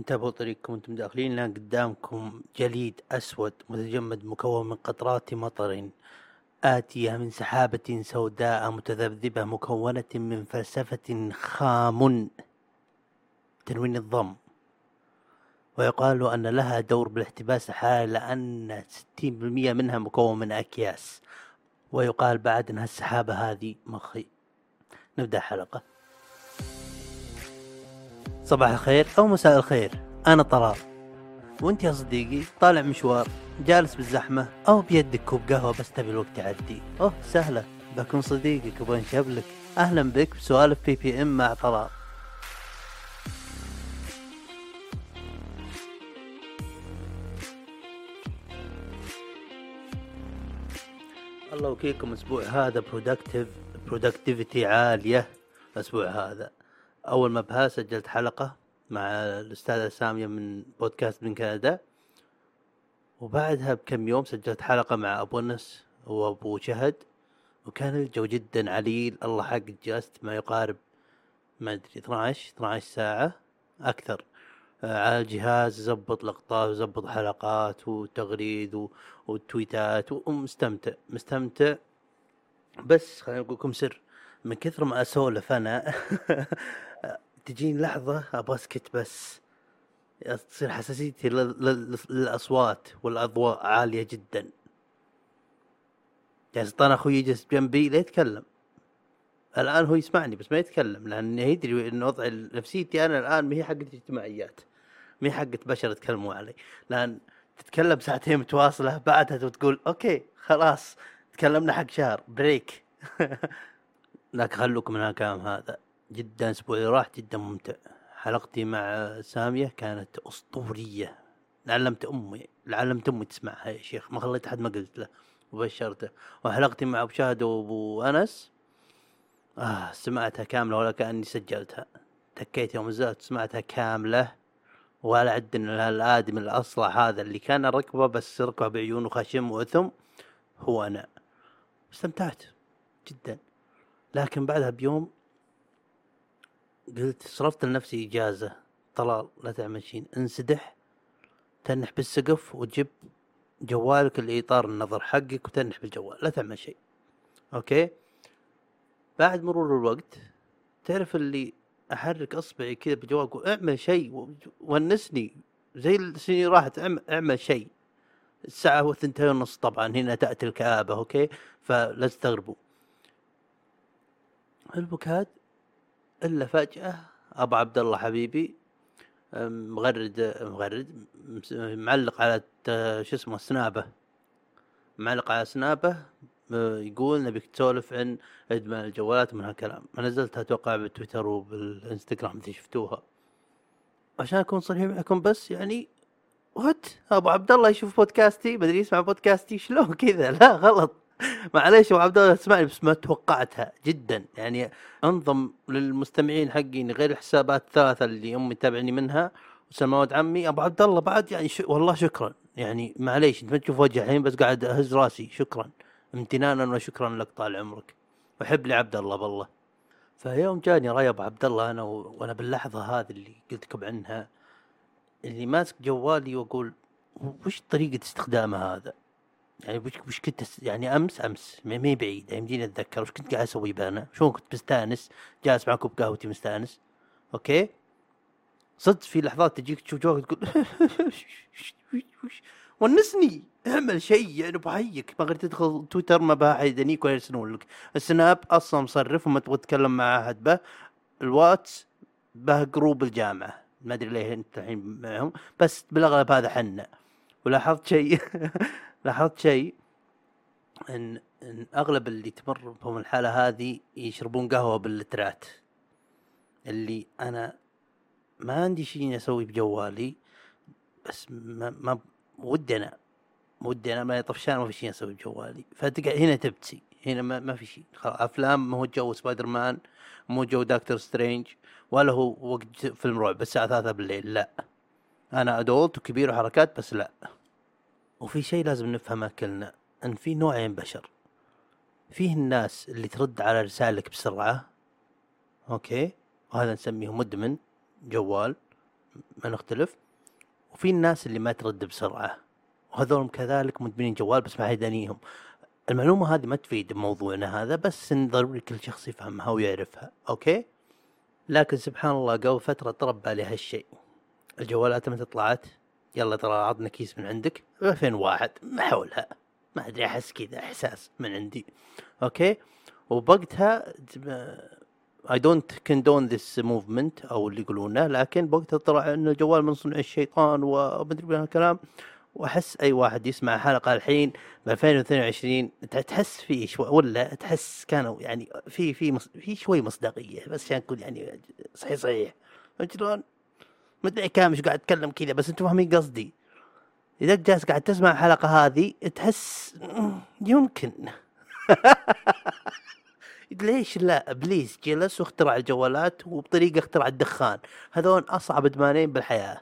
انتبهوا طريقكم وأنتم داخلين لأن قدامكم جليد أسود متجمد مكون من قطرات مطر آتية من سحابة سوداء متذبذبة مكونة من فلسفة خام تنوين الضم. ويقال أن لها دور بالاحتباس الحراري لأن 60% منها مكون من أكياس. ويقال بعد أن السحابة هذه. مخي. نبدأ الحلقة صباح الخير أو مساء الخير. أنا طلال. وأنت يا صديقي طالع مشوار جالس بالزحمة أو بيدك كوب قهوة بس تبي الوقت يعدي. أوه سهلة. بكون صديقك وبنشبلك أهلا بك بسوالف بي بي إم مع طلال. الله وكيلكم الأسبوع هذا productive productivity عالية. الأسبوع هذا. أول ما بها سجلت حلقة مع الأستاذة سامية من بودكاست من كندا. وبعدها بكم يوم سجلت حلقة مع أبو أنس وأبو شهد. وكان الجو جدا عليل. الله حق جلست ما يقارب ما أدري 12 12 ساعة أكثر. آه، على الجهاز زبط لقطات وزبط حلقات وتغريد و- وتويتات ومستمتع مستمتع بس خليني أقول لكم سر من كثر ما أسولف أنا تجيني لحظة أبغى أسكت بس. تصير حساسيتي لل- لل- للأصوات والأضواء عالية جدا. يعني سلطان أخوي يجلس جنبي لا يتكلم. الآن هو يسمعني بس ما يتكلم لأنه يدري إن وضع نفسيتي أنا الآن ما هي حقت اجتماعيات ما هي حقت بشر يتكلموا علي. لأن تتكلم ساعتين متواصلة بعدها تقول okay خلاص تكلمنا حق شهر break. لكن خلوكم من الكلام هذا. جدا الأسبوع اللي راح جدا ممتع. حلقتي مع سامية كانت أسطورية. علمت أمي علمت أمي تسمعها يا شيخ. ما خليت أحد ما قلت له. وبشرته. وحلقتي مع أبو شاهد وأبو أنس. آه سمعتها كاملة ولا كأني سجلتها. تكيت يوم نزلت سمعتها كاملة. ولا عد إن الآدم الأصلع هذا اللي كان ركبه بس ركبه بعيونه خشم وأثم هو أنا. استمتعت جدا. لكن بعدها بيوم قلت صرفت لنفسي إجازة طلال لا تعمل شيء انسدح تنح بالسقف وتجيب جوالك الإطار النظر حقك وتنح بالجوال لا تعمل شيء أوكي؟ بعد مرور الوقت تعرف اللي أحرك أصبعي كذا بجوال أقول اعمل شيء ونسني زي السنين راحت اعمل, شيء الساعة هو ثنتين ونص طبعا هنا تأتي الكآبة أوكي؟ فلا تستغربوا. البوكاد إلا فجأة أبو عبد الله حبيبي مغرد مغرد معلق على شو اسمه سنابه. معلق على سنابه يقول نبيك تسولف عن ادمان الجوالات من هالكلام. ما نزلتها أتوقع بالتويتر وبالإنستغرام اذا شفتوها. عشان أكون صريح معكم بس يعني وات أبو عبد الله يشوف بودكاستي بدري يسمع بودكاستي شلون كذا؟ لا غلط. معليش أبو عبد الله تسمعني بس ما توقعتها جدا. يعني انضم للمستمعين حقين غير الحسابات الثلاثة اللي أمي تتابعني منها وسلمى ولد عمي. أبو عبد الله بعد يعني ش... والله شكرا. يعني معليش أنت ما تشوف وجهي الحين بس قاعد أهز راسي. شكرا. امتنانا وشكرا لك طال عمرك. وحب لي عبد الله بالله. فيوم جاني راي أبو عبد الله أنا و... وأنا باللحظة هذه اللي قلت لكم عنها اللي ماسك جوالي وأقول وش طريقة استخدامه هذا؟ يعني وش كنت يعني أمس أمس ما هي بعيده يمديني أتذكر. وش كنت قاعد أسوي بأنا؟ شلون كنت مستأنس؟ جالس مع كوب قهوتي مستأنس. okay؟ صدق في لحظات تجيك تشوف جوالك تقول ونسني. اعمل شيء. يعني بحسك ما غير تدخل تويتر ما بها احد يدانيك ولا يرسلون لك. السناب أصلا مصرف وما تبغى تتكلم مع أحد به. الواتس به group الجامعة. ما أدري ليه أنت الحين معهم. بس بالأغلب هذا حنا. ولاحظت شيء لاحظت شيء؟ ان إن أغلب اللي تمر بهم الحالة هذه يشربون قهوة باللترات. اللي أنا ما عندي شيء أسوي بجوالي بس ما, ما ودي أنا ودي أنا ما طفشان ما في شيء أسوي بجوالي. فتقعد هنا تبتئس. هنا ما, ما في شيء. أفلام ما هو جو سبايدر مان مو جو دكتور سترينج ولا هو وقت فيلم رعب. الساعة ثلاثة بالليل. لا. أنا adult وكبير وحركات بس لا. وفي شيء لازم نفهمه كلنا إن في نوعين بشر. فيه الناس اللي ترد على رسالك بسرعة okay? وهذا نسميه مدمن جوال ما نختلف. وفي الناس اللي ما ترد بسرعة وهذول كذلك مدمنين جوال بس ما حد يدانيهم. المعلومة هذه ما تفيد بموضوعنا هذا بس إن ضروري كل شخص يفهمها ويعرفها okay? لكن سبحان الله قبل فترة طرى ببالي هالشيء. الجوالات متى طلعت؟ يلا ترى عطنا guess من عندك. 2001 ما حولها. ما أدري أحس كذا إحساس من عندي. okay؟ وبوقتها I don't condone this movement أو اللي يقولونه لكن بوقتها طلع إن الجوال من صنع الشيطان ومدري من هالكلام. وأحس أي واحد يسمع حلقه الحين ب 2022 تحس فيه شوي ولا تحس كانوا يعني في في. في شوي مصداقية بس عشان نقول يعني صحيح صحيح. شلون؟ ما ادري كام إيش قاعد أتكلم كذا بس أنتم فاهمين قصدي. إذا جالس قاعد تسمع الحلقة هذه تحس يمكن. ليش لا إبليس جلس واخترع الجوالات وبطريقة اخترع الدخان. هذول أصعب إدمانين بالحياة.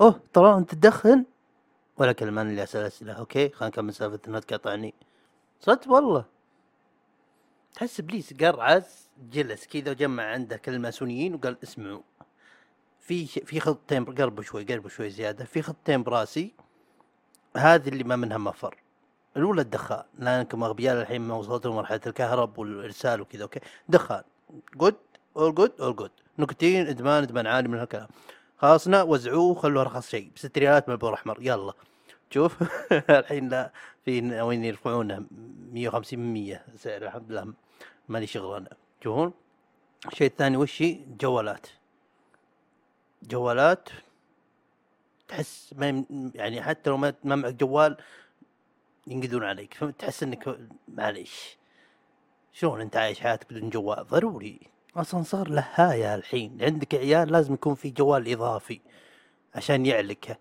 أوه ترى أنت تدخن؟ ولا كلمان اللي أسأل أسئلة. أوكي خلينا نكمل سالفة انها تقاطعني. صدق والله. تحس إبليس قرعز جلس كذا وجمع عنده كل الماسونيين وقال اسمعوا. في في خطتين قربوا شوي قربوا شوي زيادة. في خطتين براسي هذه اللي ما منها مفر. الأولى الدخان لانكم أغبياء الحين ما وصلتوا لمرحله الكهرب والإرسال وكذا okay. دخان جود أول جود أول جود نيكوتين إدمان إدمان عالي من هالكلام. خلاصنا وزعوه خلوه أرخص شيء. بست ريالات من البور أحمر. يلا. شوف. الحين لا في ناويين يرفعونه؟ 150 من 100 سعر الحمد لله. مالي شغل أنا تشوفون الشيء الثاني وش جوالات. جوالات تحس ما يعني حتى لو ما معك جوال ينقذون عليك تحس إنك معليش. شلون أنت عايش حياتك بدون جوال؟ ضروري. أصلا صار لهاية الحين. عندك عيال لازم يكون في جوال إضافي عشان يعلكه.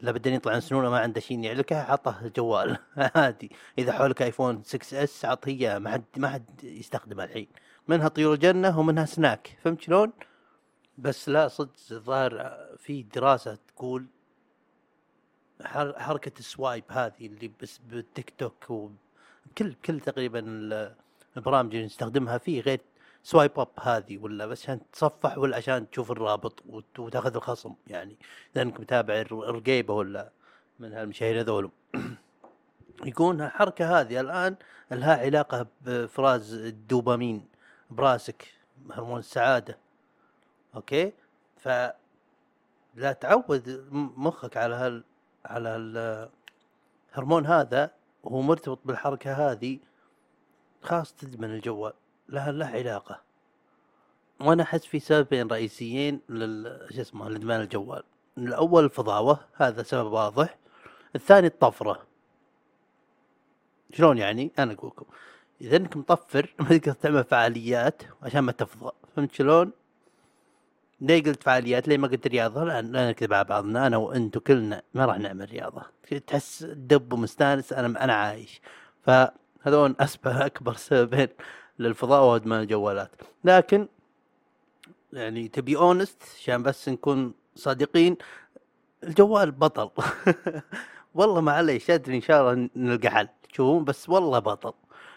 لا بدنا يطلع سنونة ما عنده شيء يعلكه عطه الجوال. عادي. إذا حولك آيفون 6 إس عطه اياه ما حد ما حد يستخدمه الحين. منها طيور الجنة ومنها سناك. فهمت شلون؟ بس لا صدق الظاهر في دراسة تقول حركة ال swipe هذه اللي بس بالتيك توك وكل كل تقريبا البرامج اللي نستخدمها فيه غير swipe up هذه ولا بس عشان تصفح ولا عشان تشوف الرابط وتأخذ الخصم يعني اذا انك متابع الرقيبة ولا من هالمشاهير هذول. يكون الحركة هذه الآن لها علاقة بافراز الدوبامين براسك هرمون السعادة. okay؟ ف لا تعود مخك على هال على الهرمون هذا وهو مرتبط بالحركة هذه خلاص تدمن الجوال لها له علاقة. وأنا أحس في سببين رئيسيين لل شو اسمه لإدمان الجوال. الأول الفضاوة هذا سبب واضح. الثاني الطفرة. شلون يعني؟ أنا أقول لكم إذا إنك مطفر ما تقدر تعمل فعاليات عشان ما تفضى. فهمت شلون؟ ليه قلت فعاليات ليه ما قلت رياضة؟ لأن لا نكذب على بعضنا أنا وانت كلنا ما راح نعمل رياضة. تحس دب ومستانس أنا أنا عايش. فهذول أسباب أكبر سببين للفضاء وادمان الجوالات. لكن يعني تبي اونست عشان بس نكون صادقين الجوال بطل. والله معليش أدري إن شاء الله نلقى حل. تشوفون؟ بس والله بطل.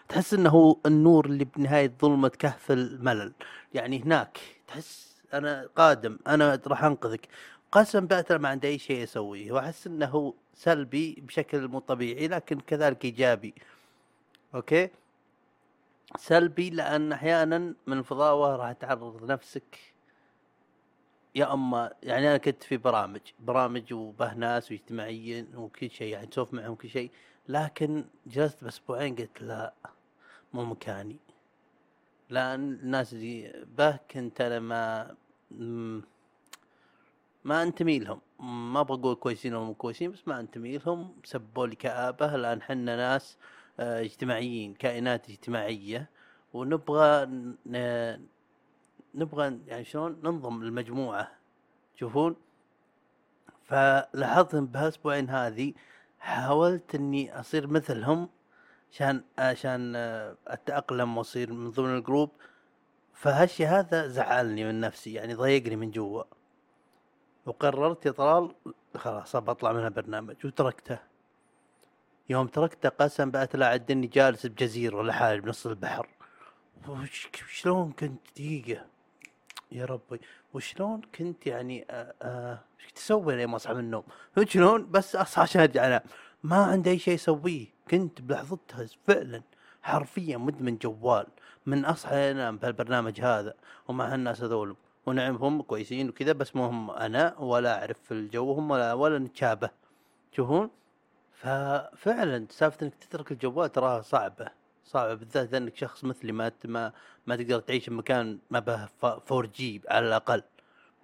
تحس إنه النور اللي بنهاية ظلمة كهف الملل. يعني هناك تحس أنا قادم أنا راح أنقذك. قسم بالله ما عندي أي شيء أسويه. وأحس إنه سلبي بشكل مو طبيعي لكن كذلك إيجابي. أوكي؟ سلبي لأن أحيانا من الفضاوه راح تعرض نفسك يا أما يعني أنا كنت في برامج برامج وبه ناس واجتماعيين وكل شيء يعني تسولف معهم كل شيء. لكن جلست بأسبوعين قلت لا مو مكاني. لأن الناس اللي به كنت أنا ما ما انتمي لهم ما بقول كويسين أو مو كويسين بس ما انتمي لهم سبوا لي كآبة. لأن حنا ناس آه، اجتماعيين كائنات اجتماعية. ونبغى نبغى يعني شلون؟ ننظم المجموعة. تشوفون فلاحظت بهالأسبوعين هذه حاولت إني أصير مثلهم. عشان عشان آه، أتأقلم وأصير من ضمن الجروب. فهالشي هذا زعلني من نفسي يعني ضايقني من جوا. وقررت يا طلال خلاص بطلع من البرنامج وتركته. يوم تركته قسم بقى طلع عدني جالس بجزيرة لحالي بنص البحر. شلون كنت دقيقة؟ يا ربي. وشلون كنت يعني آه، آه، إيش كنت أسوي لين ما أصحى من النوم؟ شلون؟ بس أصحى عشان أرجع أنام. ما عندي أي شيء أسويه. كنت بلحظتها فعلا حرفيا مدمن جوال من أصحى انام بهالبرنامج هذا ومع هالناس هذول ونعم هم كويسين وكذا بس مو هم أنا ولا أعرف في الجو هم ولا ولا نتشابه. تشوفون ففعلا سالفة إنك تترك الجوال تراها صعبة صعبة بالذات إنك شخص مثلي ما ما ما تقدر تعيش بمكان ما به 4 جي على الأقل.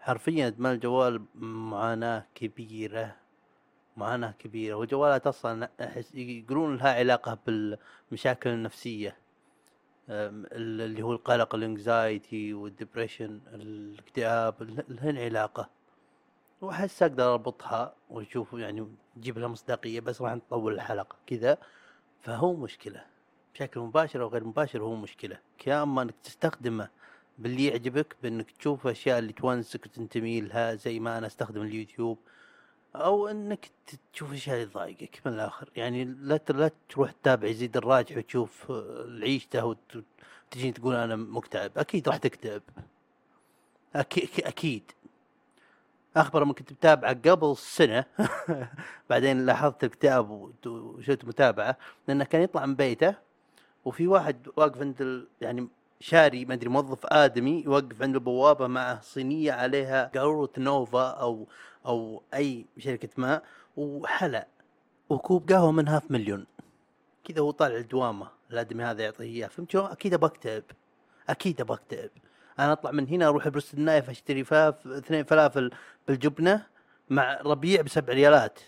حرفيا ادمان الجوال معاناة كبيرة. معاناه كبيرة والجوالات أصلا أحس يقولون لها علاقة بالمشاكل النفسية. اللي هو القلق ال anxiety وال depression الاكتئاب لهن علاقة. وأحس أقدر أربطها وأشوف يعني نجيب لها مصداقية بس راح نطول الحلقة كذا فهو مشكلة. بشكل مباشر أو غير مباشر هو مشكلة. يا اما إنك تستخدمه باللي يعجبك بإنك تشوف أشياء اللي تونسك وتنتمي لها زي ما أنا أستخدم اليوتيوب. أو إنك تشوف اشياء اللي تضايقك من الآخر. يعني لا لا تروح تتابع يزيد الراجح وتشوف عيشته وتجي تقول أنا مكتئب. أكيد راح تكتئب. أكيد أكيد. اخبر من كنت متابعة قبل سنة. بعدين لاحظت الاكتئاب وشفت متابعة. لأنه كان يطلع من بيته وفي واحد واقف عند يعني شاري ما أدري موظف آدمي يوقف عند البوابة مع صينية عليها قاروره نوفا أو أو أي شركة ماء وحلا وكوب قهوة من هاف مليون. كذا هو طالع الدوامة. الآدمي هذا يعطيه إياه. فهمت شلون؟ أكيد بكتئب أكيد بكتئب أنا أطلع من هنا أروح بروستد النايف أشتري فاف اثنين فلافل بالجبنة مع ربيع بسبع ريالات.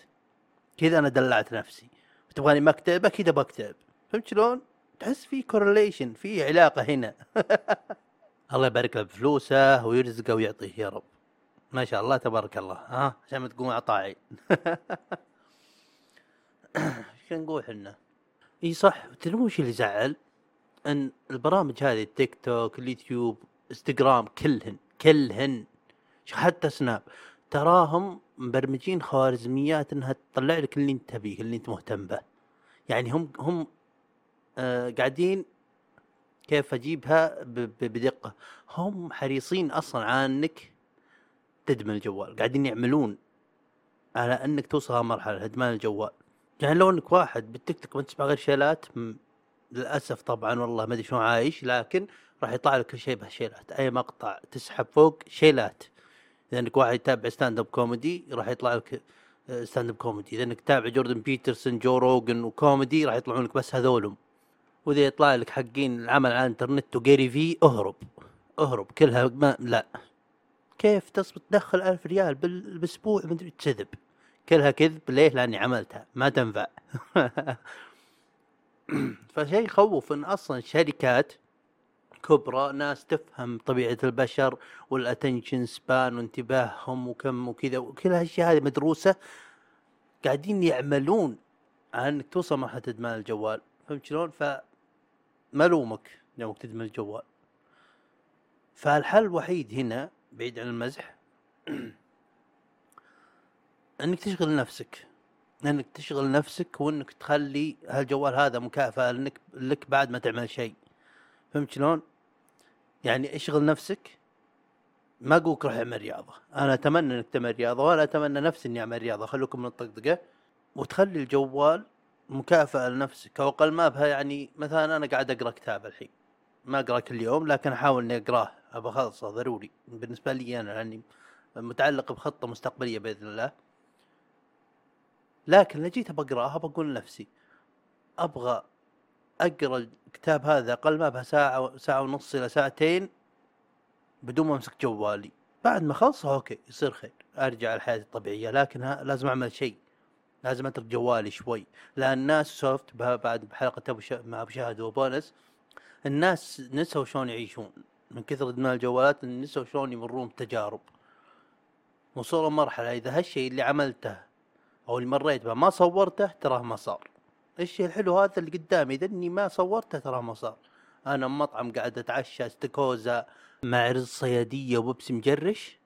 كذا أنا دلعت نفسي. تبغاني ما اكتئب أكيد بكتئب فهمت شلون؟ تحس في correlation في علاقة هنا. الله يبارك له بفلوسه ويرزقه ويعطيه يا رب. ما شاء الله تبارك الله. ها عشان ما تقوم عطاعي. إيش نقول إحنا؟ إي صح. تدرون وش اللي زعل؟ إن البرامج هذه التيك توك اليوتيوب إنستغرام كلهن كلهن. حتى سناب؟ تراهم مبرمجين خوارزميات إنها تطلع لك اللي أنت تبيه اللي أنت مهتم به. يعني هم هم قاعدين كيف أجيبها بدقة. هم حريصين أصلا على إنك تدمن الجوال. قاعدين يعملون على إنك توصل هالمرحله إدمان الجوال. يعني لو إنك واحد بالتيك توك ما تسمع غير شيلات للأسف طبعا والله ما أدري شلون عايش لكن راح يطلع لك كل شيء بهالشيلات. أي مقطع تسحب فوق شيلات. إذا إنك واحد يتابع stand up comedy راح يطلع لك stand up comedy إذا إنك تتابع جوردن بيترسون جو روجن وكوميدي راح يطلعون لك بس هذولهم. واذا يطلع لك حقين العمل على الإنترنت وجيري في أهرب. أهرب. كلها ما لا. كيف تصبر تدخل ألف ريال بالأسبوع مدري تكذب كلها كذب. ليه؟ لأني عملتها. ما تنفع. فشيء يخوف إن أصلا الشركات كبرى ناس تفهم طبيعة البشر والاتنشن سبان وانتباههم وكم وكذا وكل هالاشياء هذه مدروسة قاعدين يعملون على انك توصل مرحلة إدمان الجوال. فهمت شلون؟ ف ملومك يومك تدمن الجوال؟ فالحل الوحيد هنا بعيد عن المزح إنك تشغل نفسك. إنك تشغل نفسك وإنك تخلي هالجوال هذا مكافأة لك لك بعد ما تعمل شيء. فهمت شلون؟ يعني اشغل نفسك. ما أقولك روح أعمل رياضة. أنا أتمنى إنك تعمل رياضة ولا أتمنى نفسي إني أعمل رياضة. خلوكم من الطقطقة. وتخلي الجوال مكافأة لنفسك. أو أقل ما بها يعني مثلا أنا قاعد أقرأ كتاب الحين. ما اقرا كل يوم لكن أحاول إني أقرأه. ابى اخلصه ضروري. بالنسبة لي أنا لأني متعلق بخطة مستقبلية بإذن الله. لكن لو جيت بقراها بقول لنفسي أبغى أقرأ الكتاب هذا أقل ما بها ساعة ساعة ونص إلى ساعتين بدون ما أمسك جوالي. بعد ما أخلصه أوكي يصير خير. أرجع لحياتي الطبيعية. لكن لازم أعمل شيء. لازم أترك جوالي شوي. لأن الناس سوفت بعد بحلقة أبو مع أبو شاهد وبونس. الناس نسوا شلون يعيشون. من كثر ادمان الجوالات نسوا شلون يمرون بتجارب. وصلوا مرحلة إذا هالشيء اللي عملته أو اللي مريت به ما صورته تراه ما صار. الشيء الحلو هذا اللي قدامي إذا إني ما صورته تراه ما صار. أنا مطعم قاعد أتعشى استكوزا مع رز صيادية وبيبسي مجرش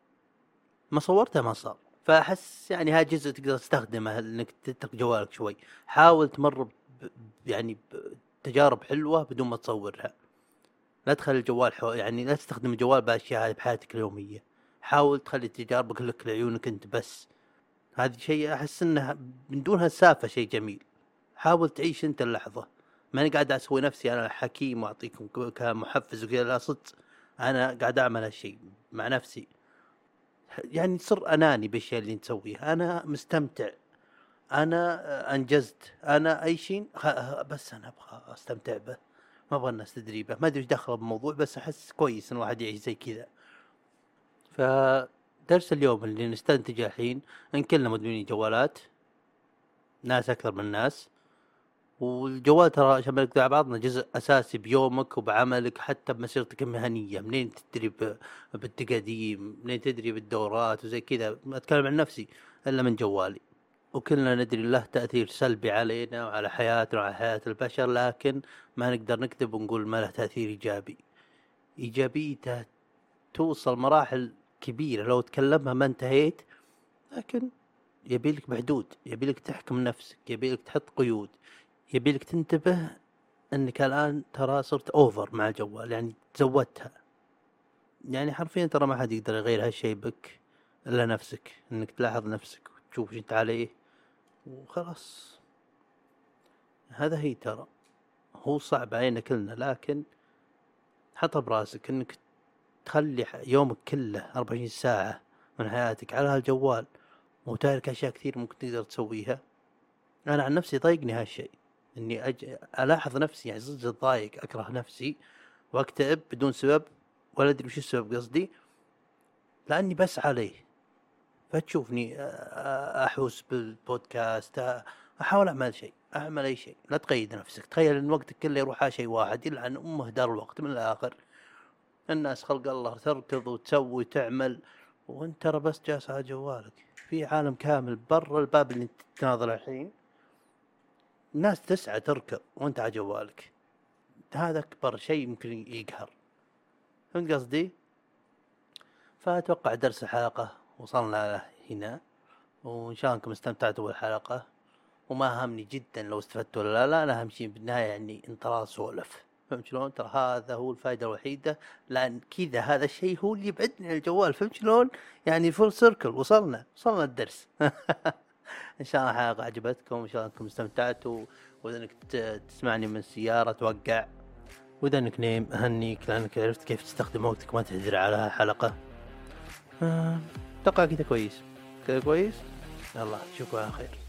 ما صورته ما صار. فأحس يعني هذا جزء تقدر تستخدمه انك تترك جوالك شوي. حاول تمر ب يعني بتجارب حلوة بدون ما تصورها. لا تخلي الجوال حو... يعني لا تستخدم الجوال بأشياء هذه بحياتك اليومية. حاول تخلي تجاربك كلك لعيونك أنت بس. هذا شيء أحس انه من دون هالسالفة شيء جميل. حاول تعيش أنت اللحظة. ماني قاعد أسوي نفسي أنا حكيم وأعطيكم كمحفز وكذا لا صدق. أنا قاعد أعمل هالشيء مع نفسي. يعني صر أناني بالشيء اللي تسويه أنا مستمتع. أنا أنجزت. أنا أي شيء بس أنا أبغى أستمتع به. ما أبغى الناس تدري به. ما أدري إيش دخل بالموضوع بس أحس كويس إن الواحد يعيش زي كذا. فدرس اليوم اللي نستنتجه الحين إن كلنا مدمنين جوالات ناس أكثر من ناس. والجوال ترى عشان نقدر بعضنا جزء أساسي بيومك وبعملك حتى بمسيرتك المهنية. منين تدري بالتقاديم منين تدري بالدورات وزي كذا. ما أتكلم عن نفسي إلا من جوالي. وكلنا ندري له تأثير سلبي علينا وعلى حياتنا وعلى حياة البشر لكن ما نقدر نكذب ونقول ما له تأثير إيجابي. إيجابيته توصل مراحل كبيرة. لو تكلمها ما انتهيت لكن يبيلك بحدود يبيلك تحكم نفسك يبيلك تحط قيود. يبيلك تنتبه إنك الآن ترى صرت اوفر مع الجوال يعني تزودتها. يعني حرفيا ترى ما حد يقدر يغير هالشيء بك إلا نفسك إنك تلاحظ نفسك وتشوف إيش أنت عليه وخلاص. هذا هي ترى. هو صعب علينا كلنا لكن حطها براسك إنك تخلي يومك كله 24 ساعة من حياتك على هالجوال وتارك أشياء كثير ممكن تقدر تسويها. أنا عن نفسي ضايقني هالشيء إني أج... ألاحظ نفسي يعني صدق ضايق أكره نفسي وأكتئب بدون سبب ولا أدري وش السبب قصدي لأني بس عليه. فتشوفني أحوس بالبودكاست أحاول أعمل شيء أعمل أي شيء. لا تقيد نفسك. تخيل إن وقتك كله يروح على شيء واحد يلعن أمه دار الوقت من الآخر. الناس خلق الله تركض وتسوي وتعمل وانت ترى بس جالس على جوالك. في عالم كامل برا الباب اللي أنت تناظر الحين. الناس تسعى تركض وانت على جوالك. هذا أكبر شيء يمكن يقهر. فهمت قصدي؟ فأتوقع درس الحلقة وصلنا له هنا. وإن شاء الله أنكم استمتعتوا بالحلقة. وما همني جدا لو استفدتوا ولا لا. أنا أهم شيء بالنهاية يعني انت سولف فهمت شلون؟ ترى هذا هو الفائدة الوحيدة. لأن كذا هذا الشيء هو اللي يبعدني عن الجوال. فهمت شلون؟ يعني فول سيركل وصلنا. وصلنا الدرس. إن شاء الله الحلقة عجبتكم إن شاء الله أنكم استمتعتوا وإذا إنك تسمعني من السيارة توقع. وإذا إنك نايم اهنيك لانك عرفت كيف تستخدم وقتك ما تدري على الحلقة أتوقع كذا كويس. كذا كويس؟ يلا أشوفكم على خير.